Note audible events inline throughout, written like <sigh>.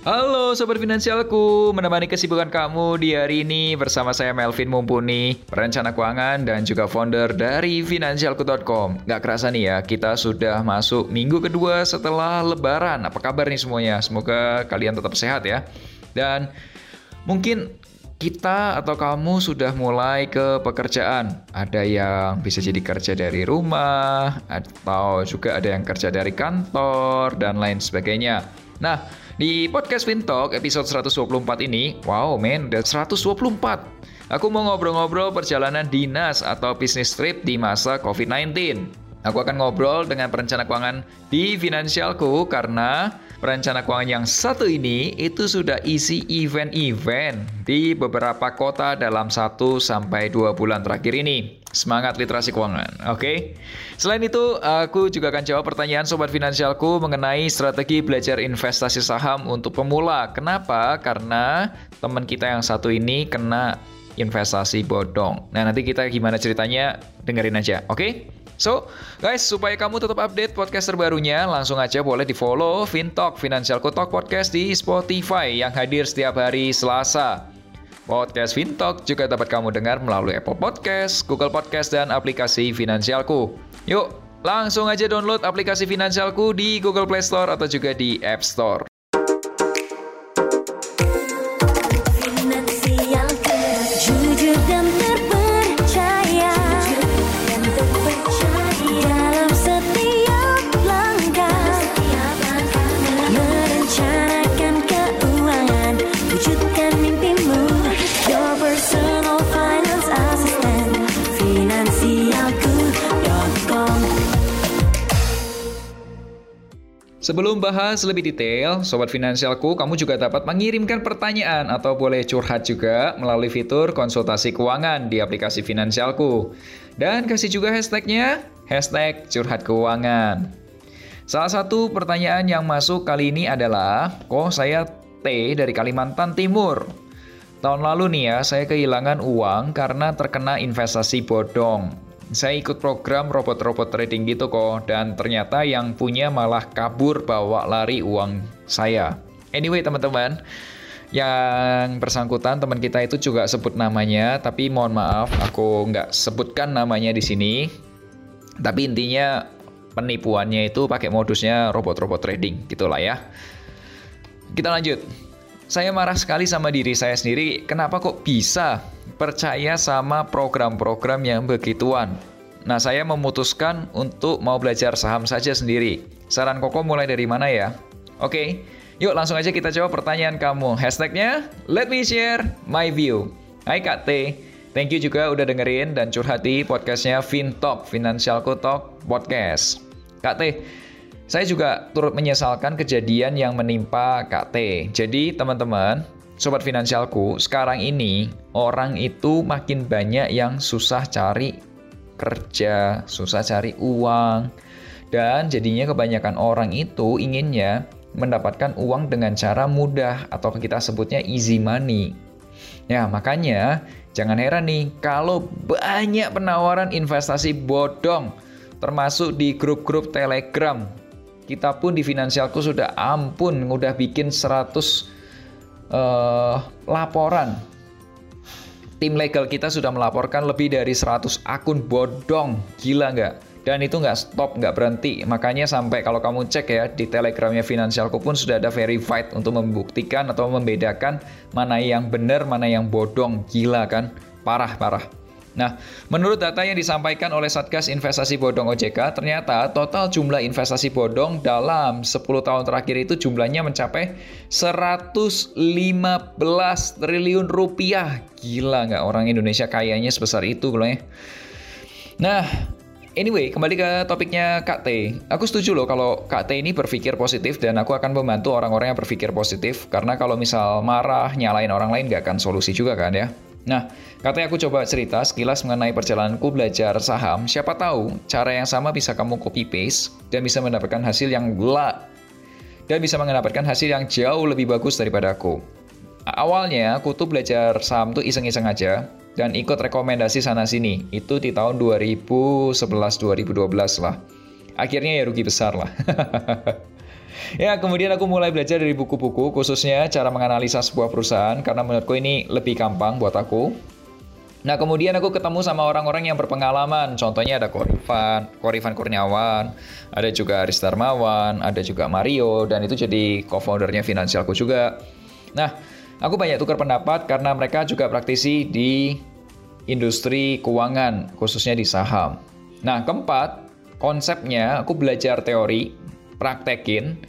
Halo Sobat Finansialku, menemani kesibukan kamu di hari ini bersama saya Melvin Mumpuni, perencana keuangan dan juga founder dari Finansialku.com. Gak kerasa nih ya, kita sudah masuk minggu kedua setelah lebaran. Apa kabar nih semuanya? Semoga kalian tetap sehat ya. Dan mungkin kita atau kamu sudah mulai ke pekerjaan. Ada yang bisa jadi kerja dari rumah, atau juga ada yang kerja dari kantor, dan lain sebagainya. Nah, di podcast Fintalk episode 124 ini, wow men, udah 124. Aku mau ngobrol-ngobrol perjalanan dinas atau bisnis trip di masa COVID-19. Aku akan ngobrol dengan perencana keuangan di Finansialku karena perencana keuangan yang satu ini itu sudah isi event-event di beberapa kota dalam 1 sampai 2 bulan terakhir ini. Semangat literasi keuangan, oke? Okay? Selain itu, aku juga akan jawab pertanyaan sobat finansialku mengenai strategi belajar investasi saham untuk pemula. Kenapa? Karena teman kita yang satu ini kena investasi bodong. Nah, nanti kita gimana ceritanya dengerin aja, oke? Okay? So, guys, supaya kamu tetap update podcast terbarunya, langsung aja boleh di-follow Fintalk Financial Talk Podcast di Spotify yang hadir setiap hari Selasa. Podcast Fintalk juga dapat kamu dengar melalui Apple Podcast, Google Podcast, dan aplikasi Finansialku. Yuk, langsung aja download aplikasi Finansialku di Google Play Store atau juga di App Store. Sebelum bahas lebih detail, Sobat Finansialku, kamu juga dapat mengirimkan pertanyaan atau boleh curhat juga melalui fitur konsultasi keuangan di aplikasi Finansialku. Dan kasih juga hashtagnya, hashtag curhat keuangan. Salah satu pertanyaan yang masuk kali ini adalah, kok saya T dari Kalimantan Timur? Tahun lalu nih ya, saya kehilangan uang karena terkena investasi bodong saya ikut program robot-robot trading gitu kok dan ternyata yang punya malah kabur bawa lari uang saya. Anyway teman-teman, yang bersangkutan teman kita itu juga sebut namanya, tapi mohon maaf aku nggak sebutkan namanya di sini. Tapi intinya penipuannya itu pakai modusnya robot-robot trading gitulah ya. Kita lanjut. Saya marah sekali sama diri saya sendiri, kenapa kok bisa percaya sama program-program yang begituan. Nah, saya memutuskan untuk mau belajar saham saja sendiri. Saran Koko mulai dari mana ya? Oke, yuk langsung aja kita jawab pertanyaan kamu. Hashtagnya, let me share my view. Hai Kak T, thank you juga udah dengerin dan curhati podcastnya FinTalk, Financial Talk Podcast. Kak T, saya juga turut menyesalkan kejadian yang menimpa Kak T. Jadi teman-teman, Sobat finansialku, sekarang ini orang itu makin banyak yang susah cari kerja, susah cari uang. Dan jadinya kebanyakan orang itu inginnya mendapatkan uang dengan cara mudah atau kita sebutnya easy money. Ya, makanya jangan heran nih kalau banyak penawaran investasi bodong termasuk di grup-grup Telegram. Kita pun di finansialku sudah ampun udah bikin 100 uh, laporan. Tim legal kita sudah melaporkan lebih dari 100 akun bodong. Gila nggak? Dan itu nggak stop, nggak berhenti. Makanya sampai kalau kamu cek ya, di telegramnya Finansialku pun sudah ada verified untuk membuktikan atau membedakan mana yang benar, mana yang bodong. Gila kan? Parah, parah. Nah, menurut data yang disampaikan oleh Satgas Investasi Bodong OJK, ternyata total jumlah investasi bodong dalam 10 tahun terakhir itu jumlahnya mencapai 115 triliun rupiah. Gila nggak orang Indonesia kayaknya sebesar itu loh ya. Nah, Anyway, kembali ke topiknya Kak T. Aku setuju loh kalau Kak T ini berpikir positif dan aku akan membantu orang-orang yang berpikir positif karena kalau misal marah, nyalain orang lain gak akan solusi juga kan ya. Nah, katanya aku coba cerita sekilas mengenai perjalananku belajar saham. Siapa tahu cara yang sama bisa kamu copy paste dan bisa mendapatkan hasil yang gelap dan bisa mendapatkan hasil yang jauh lebih bagus daripada aku. Awalnya aku tuh belajar saham tuh iseng-iseng aja dan ikut rekomendasi sana sini. Itu di tahun 2011 2012 lah. Akhirnya ya rugi besar lah. <laughs> Ya, kemudian aku mulai belajar dari buku-buku, khususnya cara menganalisa sebuah perusahaan, karena menurutku ini lebih gampang buat aku. Nah, kemudian aku ketemu sama orang-orang yang berpengalaman. Contohnya ada Korifan, Korifan Kurniawan, ada juga Aris Darmawan, ada juga Mario, dan itu jadi co-foundernya finansialku juga. Nah, aku banyak tukar pendapat karena mereka juga praktisi di industri keuangan, khususnya di saham. Nah, keempat, konsepnya aku belajar teori, praktekin,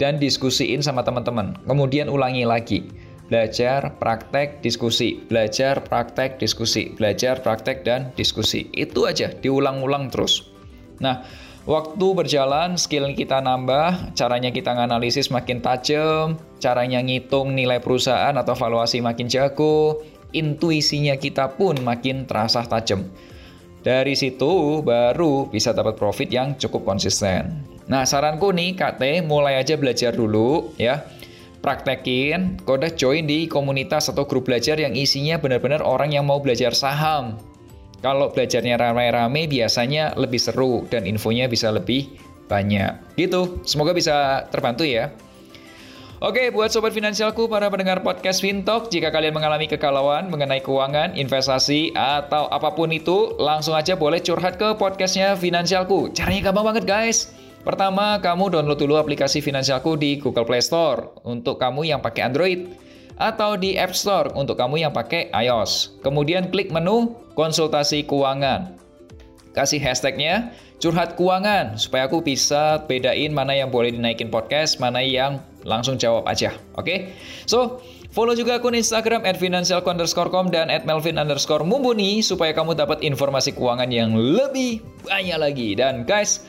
dan diskusiin sama teman-teman. Kemudian ulangi lagi. Belajar, praktek, diskusi. Belajar, praktek, diskusi. Belajar, praktek, dan diskusi. Itu aja, diulang-ulang terus. Nah, waktu berjalan, skill kita nambah, caranya kita nganalisis makin tajam, caranya ngitung nilai perusahaan atau valuasi makin jago, intuisinya kita pun makin terasa tajam. Dari situ baru bisa dapat profit yang cukup konsisten. Nah, saranku nih KT mulai aja belajar dulu ya. Praktekin, kode join di komunitas atau grup belajar yang isinya benar-benar orang yang mau belajar saham. Kalau belajarnya rame-rame biasanya lebih seru dan infonya bisa lebih banyak. Gitu. Semoga bisa terbantu ya. Oke, buat sobat finansialku, para pendengar podcast Fintalk, jika kalian mengalami kekalauan mengenai keuangan, investasi, atau apa pun itu, langsung aja boleh curhat ke podcastnya Finansialku. Caranya gampang banget, guys. Pertama, kamu download dulu aplikasi Finansialku di Google Play Store untuk kamu yang pakai Android atau di App Store untuk kamu yang pakai iOS. Kemudian klik menu konsultasi keuangan. Kasih hashtagnya curhat keuangan supaya aku bisa bedain mana yang boleh dinaikin podcast, mana yang langsung jawab aja. Oke? Okay? So, Follow juga akun Instagram at dan at melvin underscore supaya kamu dapat informasi keuangan yang lebih banyak lagi. Dan guys,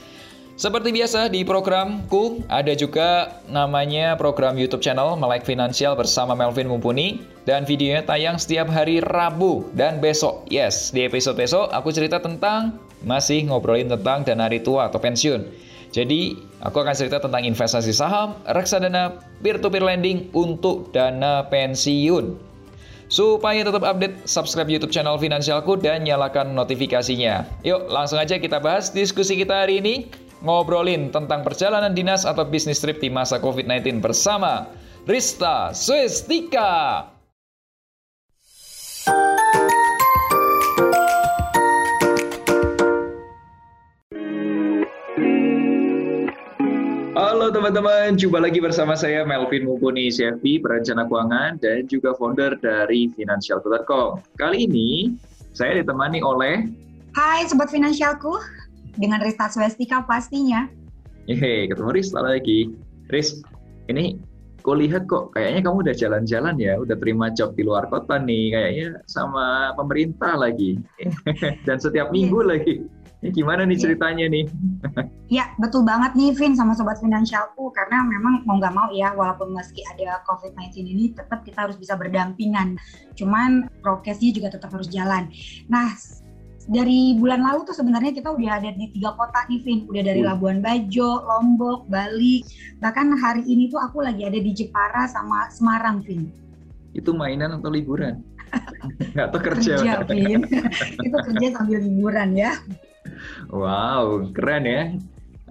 seperti biasa di programku ada juga namanya program YouTube channel Melek Finansial bersama Melvin Mumpuni dan videonya tayang setiap hari Rabu dan besok. Yes, di episode besok aku cerita tentang masih ngobrolin tentang dana ritual atau pensiun. Jadi, aku akan cerita tentang investasi saham, reksadana, peer-to-peer lending untuk dana pensiun. Supaya tetap update, subscribe YouTube channel Finansialku dan nyalakan notifikasinya. Yuk, langsung aja kita bahas diskusi kita hari ini ngobrolin tentang perjalanan dinas atau bisnis trip di masa COVID-19 bersama Rista Swestika. Halo teman-teman, jumpa lagi bersama saya Melvin Mumpuni CFP, perencana keuangan dan juga founder dari Financial.com. Kali ini saya ditemani oleh Hai Sobat Finansialku, dengan Rista Swestika pastinya. Hehe, ketemu Rista lagi. Riz, ini kok lihat kok kayaknya kamu udah jalan-jalan ya, udah terima job di luar kota nih, kayaknya sama pemerintah lagi. <laughs> Dan setiap iya. minggu lagi. Ini gimana nih iya. ceritanya nih? <laughs> Ya, betul banget nih Vin sama Sobat Finansialku. Karena memang mau nggak mau ya, walaupun meski ada COVID-19 ini, tetap kita harus bisa berdampingan. Cuman prokesnya juga tetap harus jalan. Nah, dari bulan lalu tuh sebenarnya kita udah ada di tiga kota nih, Vin. Udah dari Labuan Bajo, Lombok, Bali. Bahkan hari ini tuh aku lagi ada di Jepara sama Semarang, Vin. Itu mainan atau liburan? <laughs> Atau kerja? Kerja, Vin. <laughs> Itu kerja sambil liburan ya. Wow, keren ya.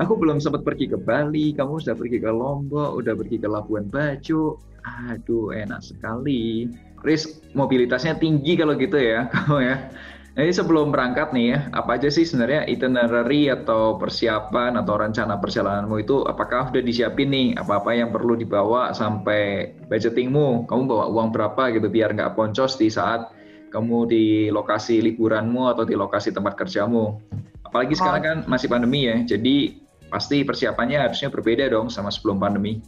Aku belum sempat pergi ke Bali, kamu sudah pergi ke Lombok, udah pergi ke Labuan Bajo. Aduh, enak sekali. Risk mobilitasnya tinggi kalau gitu ya, <laughs> kamu ya. Jadi sebelum berangkat nih ya, apa aja sih sebenarnya itinerary atau persiapan atau rencana perjalananmu itu apakah udah disiapin nih apa-apa yang perlu dibawa sampai budgetingmu? Kamu bawa uang berapa gitu biar nggak poncos di saat kamu di lokasi liburanmu atau di lokasi tempat kerjamu. Apalagi sekarang kan masih pandemi ya, jadi pasti persiapannya harusnya berbeda dong sama sebelum pandemi.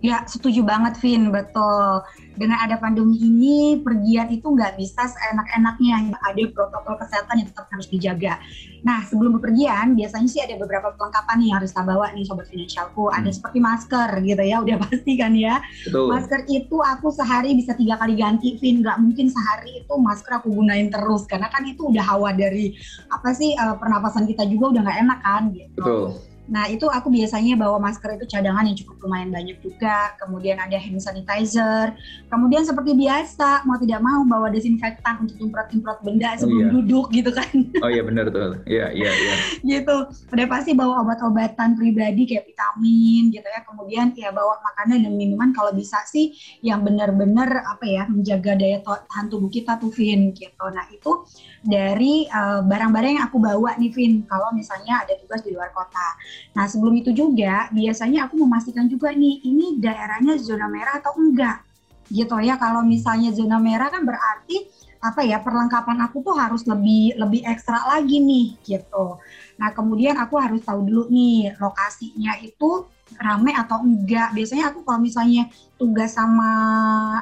Ya, setuju banget, Vin. Betul. Dengan ada pandemi ini, pergian itu nggak bisa seenak-enaknya. Ada protokol kesehatan yang tetap harus dijaga. Nah, sebelum bepergian, biasanya sih ada beberapa perlengkapan nih yang harus kita bawa nih, Sobat Finansialku. Ada hmm. seperti masker gitu ya, udah <laughs> pasti kan ya. Betul. Masker itu aku sehari bisa tiga kali ganti, Vin. Nggak mungkin sehari itu masker aku gunain terus. Karena kan itu udah hawa dari, apa sih, uh, pernapasan kita juga udah nggak enak kan gitu. Betul Nah itu aku biasanya bawa masker itu cadangan yang cukup lumayan banyak juga. Kemudian ada hand sanitizer. Kemudian seperti biasa mau tidak mau bawa desinfektan untuk improt-improt benda oh, sebelum oh, iya. duduk gitu kan. Oh iya benar tuh. Iya iya iya. <laughs> gitu. Udah pasti bawa obat-obatan pribadi kayak vitamin gitu ya. Kemudian ya bawa makanan dan minuman kalau bisa sih yang benar-benar apa ya menjaga daya tahan tubuh kita tuh Vin gitu. Nah itu dari eh, barang-barang uh, yang aku bawa nih Vin kalau misalnya ada tugas di luar kota. Nah sebelum itu juga biasanya aku memastikan juga nih ini daerahnya zona merah atau enggak gitu ya. Kalau misalnya zona merah kan berarti apa ya perlengkapan aku tuh harus lebih lebih ekstra lagi nih gitu. Nah kemudian aku harus tahu dulu nih lokasinya itu rame atau enggak. Biasanya aku kalau misalnya tugas sama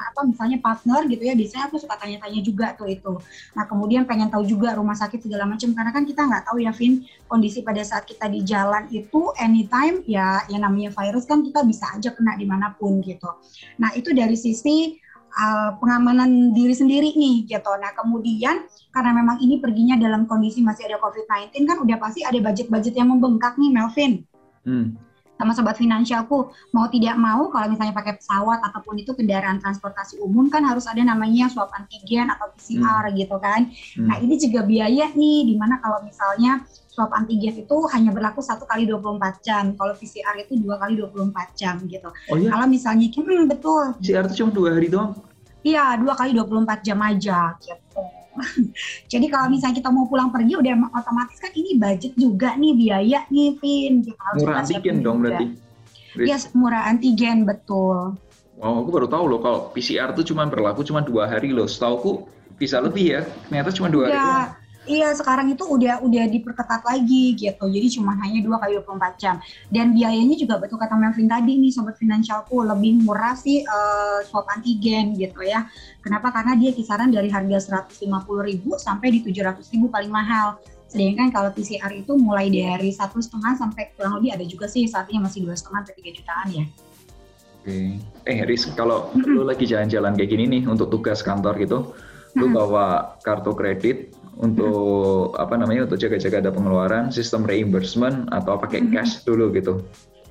apa misalnya partner gitu ya, biasanya aku suka tanya-tanya juga tuh itu. Nah kemudian pengen tahu juga rumah sakit segala macam karena kan kita nggak tahu ya Vin kondisi pada saat kita di jalan itu anytime ya yang namanya virus kan kita bisa aja kena di mana pun gitu. Nah itu dari sisi uh, pengamanan diri sendiri nih gitu. Nah kemudian karena memang ini perginya dalam kondisi masih ada COVID-19 kan udah pasti ada budget-budget yang membengkak nih Melvin. Hmm sama sobat finansialku mau tidak mau kalau misalnya pakai pesawat ataupun itu kendaraan transportasi umum kan harus ada namanya swab antigen atau PCR hmm. gitu kan. Hmm. Nah ini juga biaya nih di mana kalau misalnya swab antigen itu hanya berlaku satu kali 24 jam. Kalau PCR itu dua kali 24 jam gitu. Oh, iya? Kalau misalnya, hmm, betul. PCR itu cuma dua hari doang? Iya, dua kali 24 jam aja gitu. <laughs> Jadi kalau misalnya kita mau pulang pergi udah otomatis kan ini budget juga nih biaya nih Vin. Kita harus murah antigen dong berarti. Yes, murah antigen betul. Oh, aku baru tahu loh kalau PCR tuh cuma berlaku cuma dua hari loh. Setauku bisa lebih ya. Ternyata cuma dua ya, hari. Iya, sekarang itu udah udah diperketat lagi gitu. Jadi cuma hanya 2 kali 24 jam. Dan biayanya juga betul kata Melvin tadi nih sobat finansialku lebih murah sih uh, swab antigen gitu ya. Kenapa? Karena dia kisaran dari harga 150.000 sampai di 700.000 paling mahal. Sedangkan kalau PCR itu mulai dari satu setengah sampai kurang lebih ada juga sih saatnya masih dua setengah sampai tiga jutaan ya. Oke. Eh Riz, kalau mm -hmm. lu lagi jalan-jalan kayak gini nih untuk tugas kantor gitu, lu bawa kartu kredit untuk apa namanya untuk jaga-jaga ada pengeluaran, sistem reimbursement atau pakai mm-hmm. cash dulu gitu.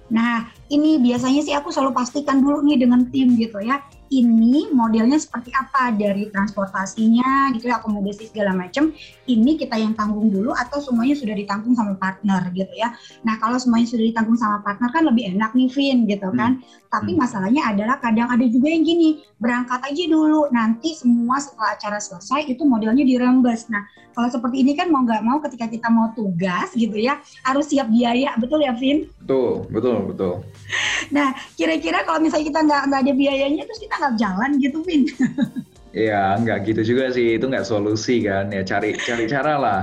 Nah, ini biasanya sih aku selalu pastikan dulu nih dengan tim gitu ya ini modelnya seperti apa? Dari transportasinya gitu ya akomodasi segala macam ini kita yang tanggung dulu atau semuanya sudah ditanggung sama partner gitu ya. Nah kalau semuanya sudah ditanggung sama partner kan lebih enak nih Vin gitu hmm. kan. Hmm. tapi hmm. masalahnya adalah kadang ada juga yang gini berangkat aja dulu. Nanti semua setelah acara selesai itu modelnya dirembes. Nah kalau seperti ini kan mau nggak mau ketika kita mau tugas gitu ya harus siap biaya. Betul ya Vin? Betul betul betul. Nah kira-kira kalau misalnya kita nggak nggak ada biayanya terus kita nggak jalan gitu, Vin. <laughs> Iya, nggak gitu juga sih. Itu nggak solusi kan. Ya cari cari cara lah.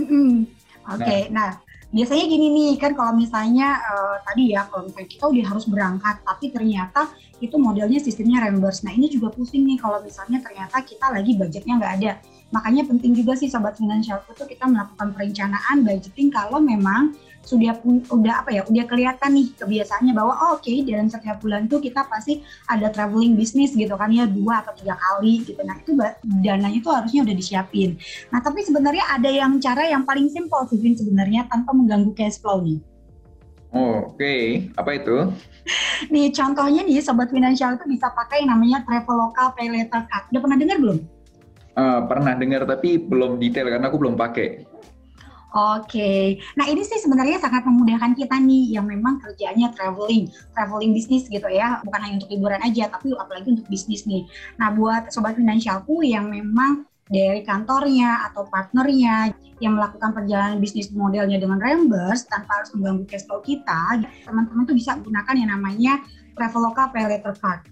Mm. Oke, okay, nah. nah biasanya gini nih kan kalau misalnya uh, tadi ya kalau misalnya kita udah harus berangkat tapi ternyata itu modelnya sistemnya reimburse. Nah ini juga pusing nih kalau misalnya ternyata kita lagi budgetnya nggak ada. Makanya penting juga sih sobat finansial itu kita melakukan perencanaan budgeting kalau memang sudah udah apa ya udah kelihatan nih kebiasaannya bahwa oh, oke okay, dalam setiap bulan tuh kita pasti ada traveling bisnis gitu kan ya dua atau tiga kali gitu nah itu dananya itu harusnya udah disiapin nah tapi sebenarnya ada yang cara yang paling simpel sih sebenarnya tanpa mengganggu cash flow nih Oh, Oke, okay. apa itu? nih contohnya nih sobat finansial itu bisa pakai yang namanya Traveloka Pay Letter Card. Udah pernah dengar belum? Uh, pernah dengar tapi belum detail karena aku belum pakai. Oke, nah ini sih sebenarnya sangat memudahkan kita nih yang memang kerjanya traveling, traveling bisnis gitu ya, bukan hanya untuk liburan aja, tapi apalagi untuk bisnis nih. Nah buat sobat finansialku yang memang dari kantornya atau partnernya yang melakukan perjalanan bisnis modelnya dengan reimburse tanpa harus mengganggu cash flow kita, teman-teman tuh bisa gunakan yang namanya Traveloka Pay Later Card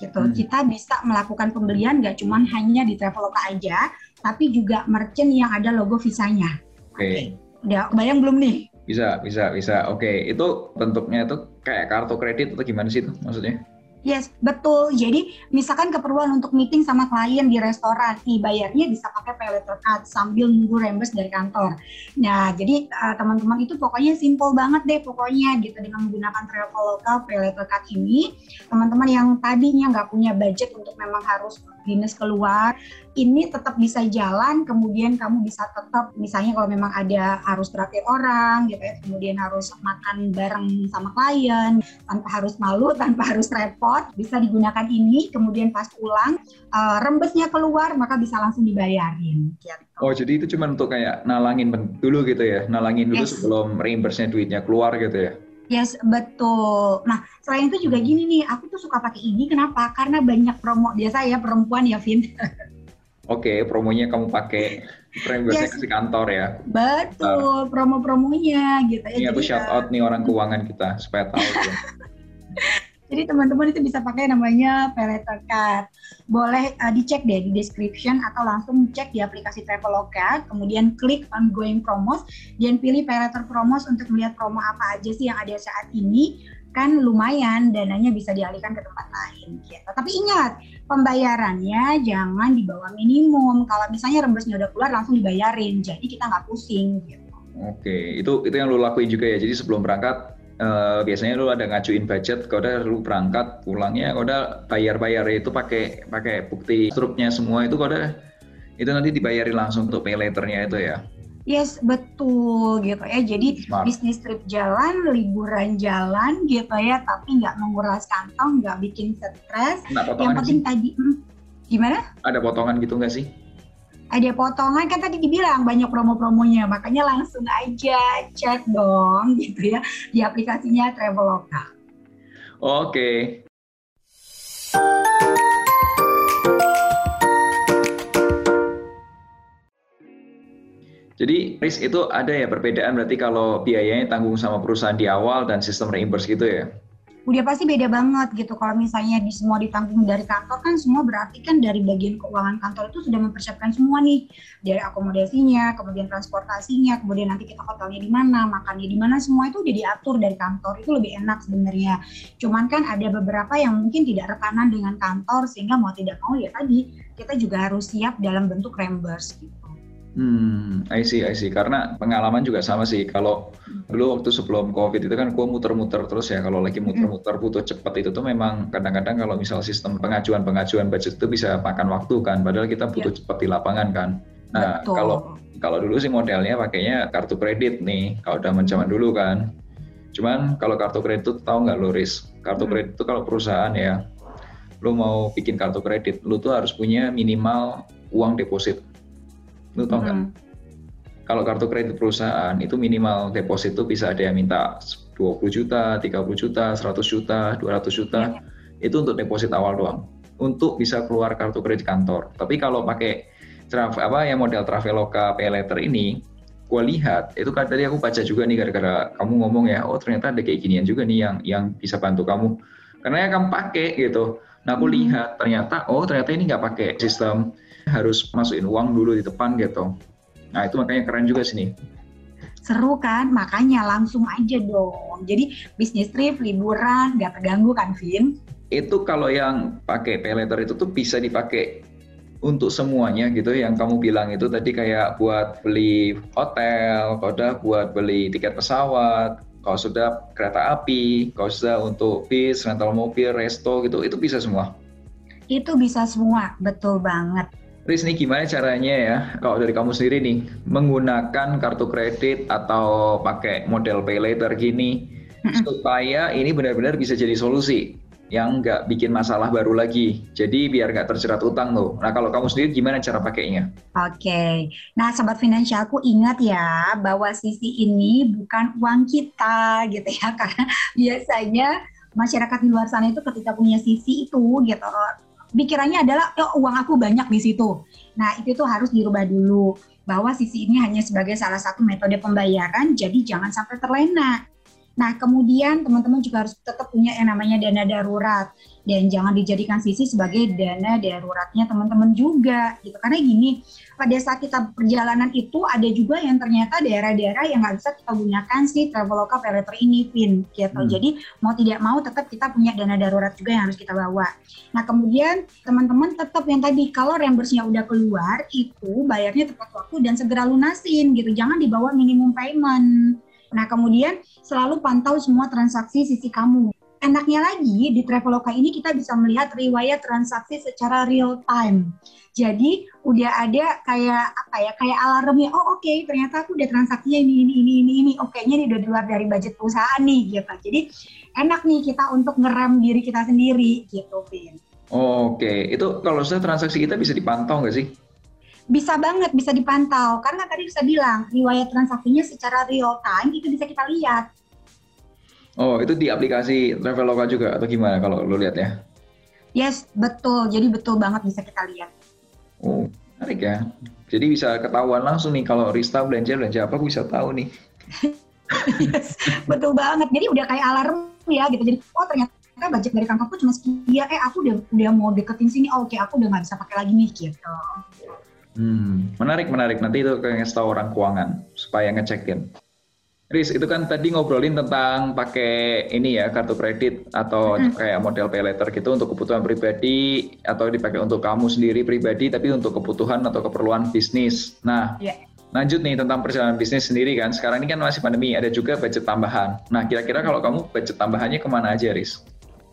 gitu. Hmm. Kita bisa melakukan pembelian nggak cuma hanya di Traveloka aja, tapi juga merchant yang ada logo visanya. Oke. Okay. Udah bayang belum nih? Bisa, bisa, bisa. Oke, itu bentuknya itu kayak kartu kredit atau gimana sih itu maksudnya? Yes, betul. Jadi misalkan keperluan untuk meeting sama klien di restoran, nih bayarnya bisa pakai pay letter card sambil nunggu reimburse dari kantor. Nah, jadi uh, teman-teman itu pokoknya simple banget deh pokoknya gitu dengan menggunakan Traveloka pay letter card ini. Teman-teman yang tadinya nggak punya budget untuk memang harus dinas keluar, ini tetap bisa jalan, kemudian kamu bisa tetap misalnya kalau memang ada harus terakhir orang gitu ya, kemudian harus makan bareng sama klien, tanpa harus malu, <laughs> tanpa harus repot, bisa digunakan ini, kemudian pas pulang uh, rembesnya keluar maka bisa langsung dibayarin. Gitu. Oh jadi itu cuma untuk kayak nalangin dulu gitu ya, nalangin dulu yes. sebelum reimburse-nya duitnya keluar gitu ya? Yes, betul. Nah, selain itu juga gini nih, aku tuh suka pakai ini kenapa? Karena banyak promo biasa ya perempuan ya, Vin. <laughs> Oke, okay, promonya kamu pakai frame yes. ke kantor ya. Betul, promo-promonya gitu ya. Ini aku shout out nih orang keuangan kita supaya tahu. ya. <laughs> Jadi teman-teman itu bisa pakai namanya Payletter Card. Boleh uh, dicek deh di description atau langsung cek di aplikasi Traveloka, kemudian klik ongoing promos dan pilih Payletter Promos untuk melihat promo apa aja sih yang ada saat ini kan lumayan dananya bisa dialihkan ke tempat lain gitu. Tapi ingat, pembayarannya jangan di bawah minimum. Kalau misalnya rembesnya udah keluar langsung dibayarin, jadi kita nggak pusing gitu. Oke, itu itu yang lu lakuin juga ya. Jadi sebelum berangkat uh, biasanya lu ada ngajuin budget, kalau udah lu berangkat pulangnya, kalau udah bayar-bayar itu pakai pakai bukti struknya semua itu kalau udah itu nanti dibayarin langsung untuk pay itu ya. Yes, betul gitu ya. Jadi Smart. bisnis trip jalan, liburan jalan gitu ya, tapi nggak menguras kantong, nggak bikin stres. Yang penting sih? tadi, hmm, gimana? Ada potongan gitu nggak sih? Ada potongan kan tadi dibilang banyak promo-promonya, makanya langsung aja cek dong gitu ya di aplikasinya Traveloka. Oke. Jadi risk itu ada ya perbedaan berarti kalau biayanya tanggung sama perusahaan di awal dan sistem reimburse gitu ya? Udah pasti beda banget gitu. Kalau misalnya di semua ditanggung dari kantor kan semua berarti kan dari bagian keuangan kantor itu sudah mempersiapkan semua nih dari akomodasinya, kemudian transportasinya, kemudian nanti kita hotelnya di mana, makannya di mana, semua itu udah diatur dari kantor itu lebih enak sebenarnya. Cuman kan ada beberapa yang mungkin tidak rekanan dengan kantor sehingga mau tidak mau ya tadi kita juga harus siap dalam bentuk reimburse gitu. Hmm, I see, I see. Karena pengalaman juga sama sih. Kalau dulu waktu sebelum COVID itu kan gue muter-muter terus ya. Kalau lagi muter-muter butuh cepat itu tuh memang kadang-kadang kalau misal sistem pengajuan-pengajuan budget itu bisa makan waktu kan. Padahal kita butuh yeah. cepat di lapangan kan. Nah, Betul. kalau kalau dulu sih modelnya pakainya kartu kredit nih. Kalau udah zaman dulu kan. Cuman kalau kartu kredit itu tahu nggak lo risk? Kartu kredit itu kalau perusahaan ya, lo mau bikin kartu kredit, lo tuh harus punya minimal uang deposit Lu tau nggak? Hmm. Kalau kartu kredit perusahaan itu minimal deposit itu bisa ada yang minta 20 juta, 30 juta, 100 juta, 200 juta. Ya. Itu untuk deposit awal doang. Untuk bisa keluar kartu kredit kantor. Tapi kalau pakai travel apa ya model Traveloka Pay Letter ini, gue lihat itu kan tadi aku baca juga nih gara-gara kamu ngomong ya, oh ternyata ada kayak ginian juga nih yang yang bisa bantu kamu. Karena yang kamu pakai gitu. Nah aku hmm. lihat ternyata oh ternyata ini nggak pakai sistem harus masukin uang dulu di depan gitu. Nah itu makanya keren juga sini. Seru kan, makanya langsung aja dong. Jadi bisnis trip, liburan, nggak terganggu kan, Vin? Itu kalau yang pakai pay letter itu tuh bisa dipakai untuk semuanya gitu yang kamu bilang itu tadi kayak buat beli hotel, udah buat beli tiket pesawat, kalau sudah kereta api, kalau sudah untuk bis, rental mobil, resto gitu, itu bisa semua. Itu bisa semua, betul banget. Riz nih gimana caranya ya kalau dari kamu sendiri nih menggunakan kartu kredit atau pakai model pay later gini supaya ini benar-benar bisa jadi solusi yang nggak bikin masalah baru lagi. Jadi biar nggak terjerat utang loh. Nah kalau kamu sendiri gimana cara pakainya? Oke, okay. nah sobat finansialku ingat ya bahwa sisi ini bukan uang kita gitu ya <laughs> karena biasanya masyarakat di luar sana itu ketika punya sisi itu gitu pikirannya adalah oh, uang aku banyak di situ. Nah, itu tuh harus dirubah dulu bahwa sisi ini hanya sebagai salah satu metode pembayaran, jadi jangan sampai terlena. Nah, kemudian teman-teman juga harus tetap punya yang namanya dana darurat dan jangan dijadikan sisi sebagai dana daruratnya teman-teman juga gitu. Karena gini, pada saat kita perjalanan itu ada juga yang ternyata daerah-daerah yang nggak bisa kita gunakan si Traveloka Paylater ini, Pin. Gitu. Hmm. Jadi mau tidak mau tetap kita punya dana darurat juga yang harus kita bawa. Nah, kemudian teman-teman tetap yang tadi kalau reimburse-nya udah keluar itu bayarnya tepat waktu dan segera lunasin gitu. Jangan dibawa minimum payment. Nah, kemudian selalu pantau semua transaksi sisi kamu. Enaknya lagi di Traveloka ini kita bisa melihat riwayat transaksi secara real time. Jadi udah ada kayak apa ya kayak alarmnya. Oh oke okay, ternyata aku udah transaksinya ini ini ini ini ini. Oke nya ini udah di luar dari budget perusahaan nih gitu. Jadi enak nih kita untuk ngerem diri kita sendiri gitu, Vin. Oh, oke, okay. itu kalau sudah transaksi kita bisa dipantau nggak sih? bisa banget bisa dipantau karena tadi bisa bilang riwayat transaksinya secara real time itu bisa kita lihat. Oh itu di aplikasi Traveloka juga atau gimana kalau lo lihat ya? Yes betul jadi betul banget bisa kita lihat. Oh menarik ya. Jadi bisa ketahuan langsung nih kalau Rista belanja belanja apa aku bisa tahu nih. <laughs> yes, betul banget. Jadi udah kayak alarm ya gitu. Jadi oh ternyata budget dari kantorku cuma sekian. Eh aku udah udah mau deketin sini. Oh, Oke aku udah nggak bisa pakai lagi nih gitu. Hmm, menarik, menarik. Nanti itu kayak tahu orang keuangan supaya ngecekin. Riz, itu kan tadi ngobrolin tentang pakai ini ya kartu kredit atau hmm. kayak model pay letter gitu untuk kebutuhan pribadi atau dipakai untuk kamu sendiri pribadi tapi untuk kebutuhan atau keperluan bisnis. Nah, yeah. lanjut nih tentang perjalanan bisnis sendiri kan. Sekarang ini kan masih pandemi, ada juga budget tambahan. Nah, kira-kira kalau kamu budget tambahannya ke mana aja, Riz?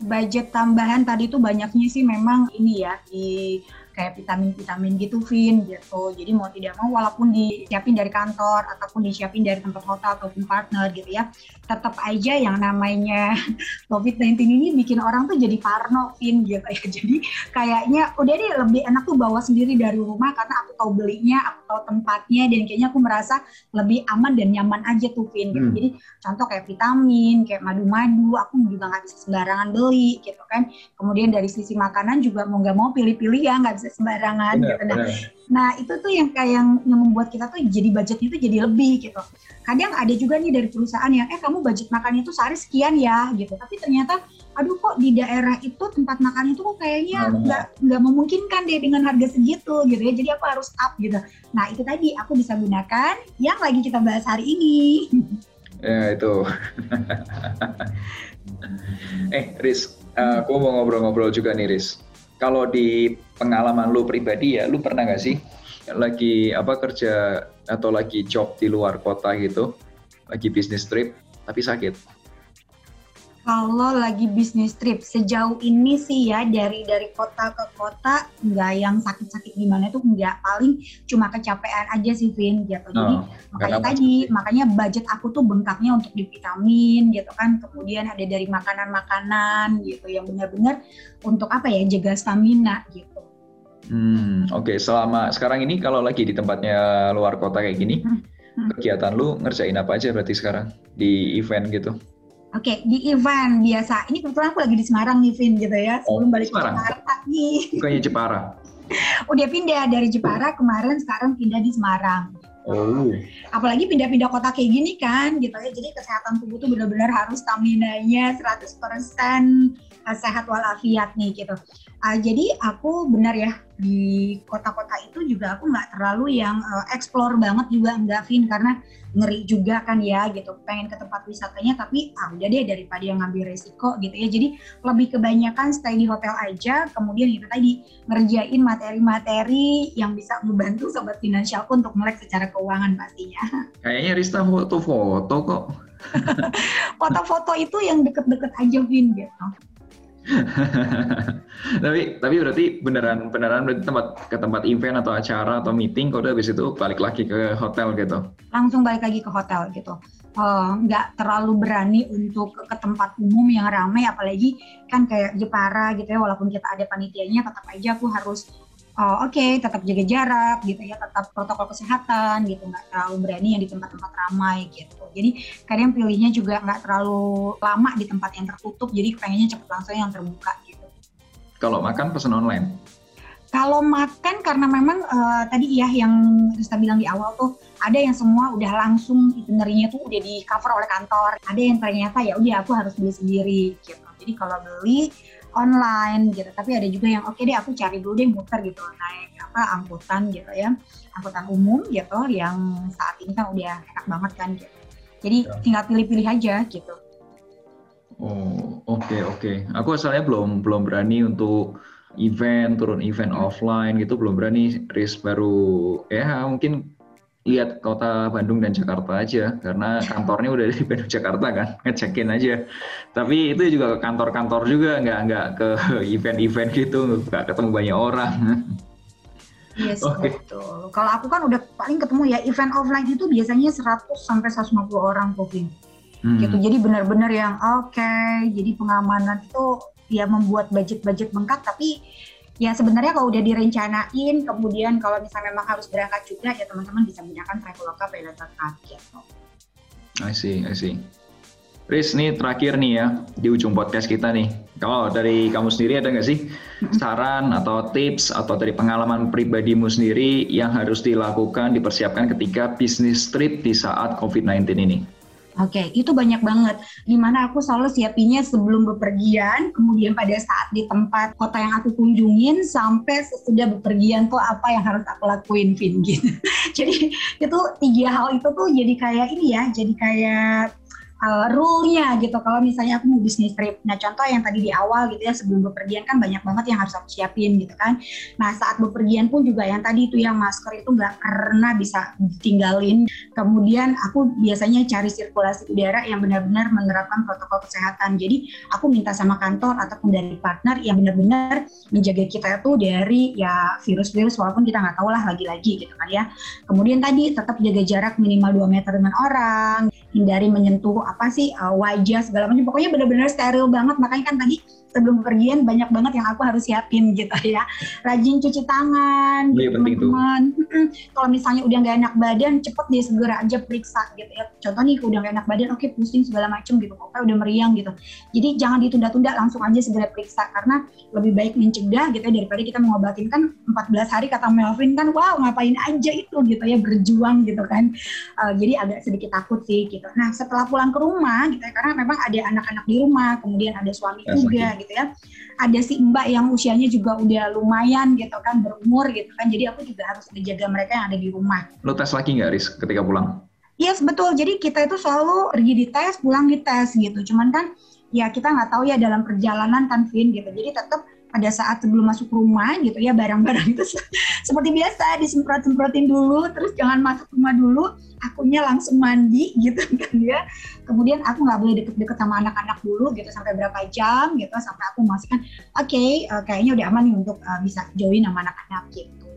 Budget tambahan tadi tuh banyaknya sih memang ini ya di kayak vitamin-vitamin gitu Vin gitu. Jadi mau tidak mau walaupun disiapin dari kantor ataupun disiapin dari tempat hotel ataupun partner gitu ya tetap aja yang namanya <laughs> COVID-19 ini bikin orang tuh jadi parno Vin gitu ya. <laughs> Jadi kayaknya udah deh lebih enak tuh bawa sendiri dari rumah karena aku tahu belinya aku tahu tempatnya dan kayaknya aku merasa lebih aman dan nyaman aja tuh Vin gitu. Hmm. jadi contoh kayak vitamin kayak madu-madu aku juga nggak bisa sembarangan beli gitu kan. Kemudian dari sisi makanan juga mau nggak mau pilih-pilih ya nggak bisa sembarangan benar, gitu. Nah, nah itu tuh yang kayak yang, yang membuat kita tuh jadi budgetnya itu jadi lebih gitu. Kadang ada juga nih dari perusahaan yang eh kamu budget makannya itu sehari sekian ya gitu. Tapi ternyata aduh kok di daerah itu tempat makan itu kok kayaknya nggak nggak memungkinkan deh dengan harga segitu gitu ya. Jadi aku harus up gitu. Nah itu tadi aku bisa gunakan yang lagi kita bahas hari ini. <laughs> Ya itu. <laughs> eh Riz, uh, aku mau ngobrol-ngobrol juga nih Riz kalau di pengalaman lu pribadi ya, lu pernah nggak sih lagi apa kerja atau lagi job di luar kota gitu, lagi bisnis trip tapi sakit? Kalau lagi bisnis trip sejauh ini sih ya dari dari kota ke kota nggak yang sakit-sakit gimana tuh nggak paling cuma kecapean aja sih Vin gitu. Jadi oh, makanya tadi makanya budget aku tuh bengkaknya untuk di vitamin gitu kan. Kemudian ada dari makanan-makanan gitu yang benar-benar untuk apa ya jaga stamina gitu. Hmm, oke. Okay. Selama sekarang ini kalau lagi di tempatnya luar kota kayak gini, hmm. Hmm. kegiatan lu ngerjain apa aja berarti sekarang di event gitu? Oke, okay, di event biasa. Ini kebetulan aku lagi di Semarang nih, Vin, gitu ya. Sebelum oh, balik Semarang. ke Jakarta nih. Bukannya <laughs> Jepara? Udah pindah dari Jepara kemarin, sekarang pindah di Semarang. Oh. Apalagi pindah-pindah kota kayak gini kan, gitu ya. Jadi kesehatan tubuh tuh benar-benar harus stamina-nya 100% sehat walafiat nih gitu. Uh, jadi aku benar ya di kota-kota itu juga aku nggak terlalu yang uh, explore banget juga enggak Vin karena ngeri juga kan ya gitu. Pengen ke tempat wisatanya tapi ah udah deh daripada yang ngambil resiko gitu ya. Jadi lebih kebanyakan stay di hotel aja kemudian itu tadi ngerjain materi-materi yang bisa membantu sobat finansialku untuk melek secara keuangan pastinya. <laughs> Kayaknya Rista foto-foto kok. <laughs> Foto-foto itu yang deket-deket aja Vin gitu <laughs> tapi tapi berarti beneran beneran berarti tempat ke tempat event atau acara atau meeting kok udah habis itu balik lagi ke hotel gitu? Langsung balik lagi ke hotel gitu. Eh, nggak uh, terlalu berani untuk ke tempat umum yang ramai apalagi kan kayak Jepara gitu ya walaupun kita ada panitianya tetap aja aku harus uh, oke okay, tetap jaga jarak gitu ya tetap protokol kesehatan gitu nggak terlalu berani yang di tempat-tempat ramai gitu jadi kadang pilihnya juga nggak terlalu lama di tempat yang tertutup jadi pengennya cepet langsung yang terbuka gitu kalau makan pesan online kalau makan karena memang uh, tadi ya yang kita bilang di awal tuh Ada yang semua udah langsung itinerary tuh udah di cover oleh kantor. Ada yang ternyata ya udah aku harus beli sendiri gitu. Jadi kalau beli online gitu. Tapi ada juga yang oke okay deh aku cari dulu deh muter gitu naik apa angkutan gitu ya. Angkutan umum gitu yang saat ini kan udah enak banget kan gitu. Jadi ya. tinggal pilih-pilih aja gitu. Oh, oke okay, oke. Okay. Aku asalnya belum belum berani untuk event, turun event offline gitu belum berani. Risk baru ya mungkin lihat kota Bandung dan Jakarta aja karena kantornya udah di Bandung Jakarta kan ngecekin aja tapi itu juga ke kantor-kantor juga nggak nggak ke event-event gitu nggak ketemu banyak orang Yes, okay. betul. Kalau aku kan udah paling ketemu ya event offline itu biasanya 100 sampai 150 orang Kevin. Hmm. Gitu. Jadi benar-benar yang oke, okay, jadi pengamanan itu ya membuat budget-budget bengkak tapi ya sebenarnya kalau udah direncanain kemudian kalau misalnya memang harus berangkat juga ya teman-teman bisa menggunakan Traveloka Pay Later Card gitu. I see, I see. Riz, nih terakhir nih ya di ujung podcast kita nih. Kalau dari kamu sendiri ada nggak sih saran atau tips atau dari pengalaman pribadimu sendiri yang harus dilakukan, dipersiapkan ketika bisnis trip di saat COVID-19 ini? Oke, okay, itu banyak banget. Di mana aku selalu siapinya sebelum bepergian, kemudian pada saat di tempat kota yang aku kunjungin, sampai sesudah bepergian tuh apa yang harus aku lakuin, Vin, gitu. <laughs> jadi itu tiga hal itu tuh jadi kayak ini ya, jadi kayak uh, rule-nya gitu kalau misalnya aku mau bisnis trip. Nah contoh yang tadi di awal gitu ya sebelum bepergian kan banyak banget yang harus aku siapin gitu kan. Nah saat bepergian pun juga yang tadi itu yang masker itu nggak pernah bisa ditinggalin. Kemudian aku biasanya cari sirkulasi udara yang benar-benar menerapkan protokol kesehatan. Jadi aku minta sama kantor ataupun dari partner yang benar-benar menjaga kita itu dari ya virus-virus walaupun kita nggak tahu lah lagi-lagi gitu kan ya. Kemudian tadi tetap jaga jarak minimal 2 meter dengan orang, hindari menyentuh apa sih uh, wajah segala macam. Pokoknya benar-benar steril banget. Makanya kan tadi sebelum pergian banyak banget yang aku harus siapin gitu ya. Rajin cuci tangan, iya, teman-teman. Kalau misalnya udah nggak enak badan, cepet deh segera aja periksa gitu ya. Contoh nih, udah nggak enak badan, oke okay, pusing segala macem gitu, pokoknya udah meriang gitu. Jadi jangan ditunda-tunda, langsung aja segera periksa karena lebih baik mencegah gitu ya daripada kita mengobatin kan 14 hari kata Melvin kan, wow ngapain aja itu gitu ya berjuang gitu kan. Uh, jadi agak sedikit takut sih gitu. Nah setelah pulang ke rumah gitu ya, karena memang ada anak-anak di rumah, kemudian ada suami ya, juga gitu ya. Ada si mbak yang usianya juga udah lumayan gitu kan berumur gitu kan. Jadi aku juga harus menjaga mereka yang ada di rumah. Lo tes lagi nggak Riz ketika pulang? Yes betul. Jadi kita itu selalu pergi di tes pulang di tes gitu. Cuman kan ya kita nggak tahu ya dalam perjalanan kan Vin gitu. Jadi tetap pada saat sebelum masuk rumah gitu ya barang-barang itu seperti biasa disemprot-semprotin dulu terus jangan masuk rumah dulu akunya langsung mandi gitu <laughs> kan ya kemudian aku nggak boleh deket-deket sama anak-anak dulu gitu sampai berapa jam gitu sampai aku memastikan oke okay, uh, eh, kayaknya udah aman nih untuk uh, bisa join sama anak-anak gitu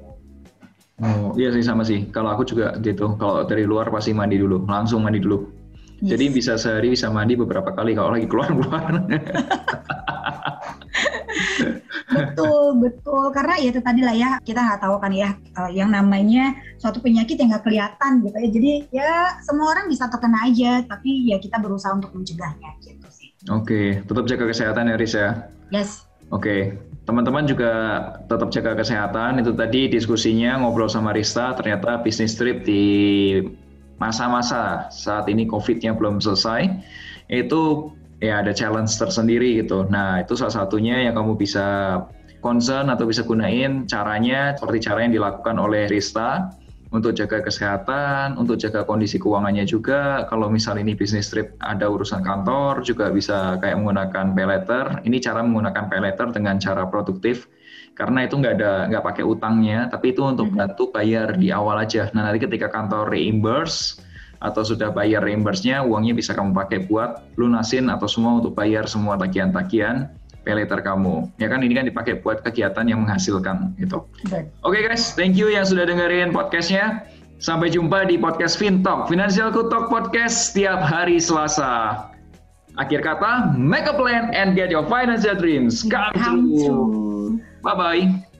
Oh iya sih sama sih. Kalau aku juga gitu. Kalau dari luar pasti mandi dulu, langsung mandi dulu. Yes. Jadi bisa sehari bisa mandi beberapa kali kalau lagi keluar-keluar. <laughs> betul betul karena ya itu tadi lah ya kita nggak tahu kan ya uh, yang namanya suatu penyakit yang nggak kelihatan gitu ya jadi ya semua orang bisa terkena aja tapi ya kita berusaha untuk mencegahnya gitu sih oke okay. tetap jaga kesehatan ya Riz ya yes oke okay. Teman-teman juga tetap jaga kesehatan. Itu tadi diskusinya ngobrol sama Rista. Ternyata bisnis trip di masa-masa saat ini COVID-nya belum selesai. Itu ya ada challenge tersendiri gitu. Nah, itu salah satunya yang kamu bisa concern atau bisa gunain caranya seperti cara yang dilakukan oleh Rista untuk jaga kesehatan, untuk jaga kondisi keuangannya juga. Kalau misal ini bisnis trip ada urusan kantor juga bisa kayak menggunakan pay letter. Ini cara menggunakan pay letter dengan cara produktif karena itu nggak ada nggak pakai utangnya, tapi itu untuk mm-hmm. bantu bayar di awal aja. Nah nanti ketika kantor reimburse atau sudah bayar reimburse-nya, uangnya bisa kamu pakai buat lunasin atau semua untuk bayar semua tagihan-tagihan peleter kamu. Ya kan ini kan dipakai buat kegiatan yang menghasilkan gitu. Oke okay, guys, thank you yang sudah dengerin podcastnya. Sampai jumpa di podcast FinTalk, Financial Talk Podcast setiap hari Selasa. Akhir kata, make a plan and get your financial dreams come, come true. Bye-bye.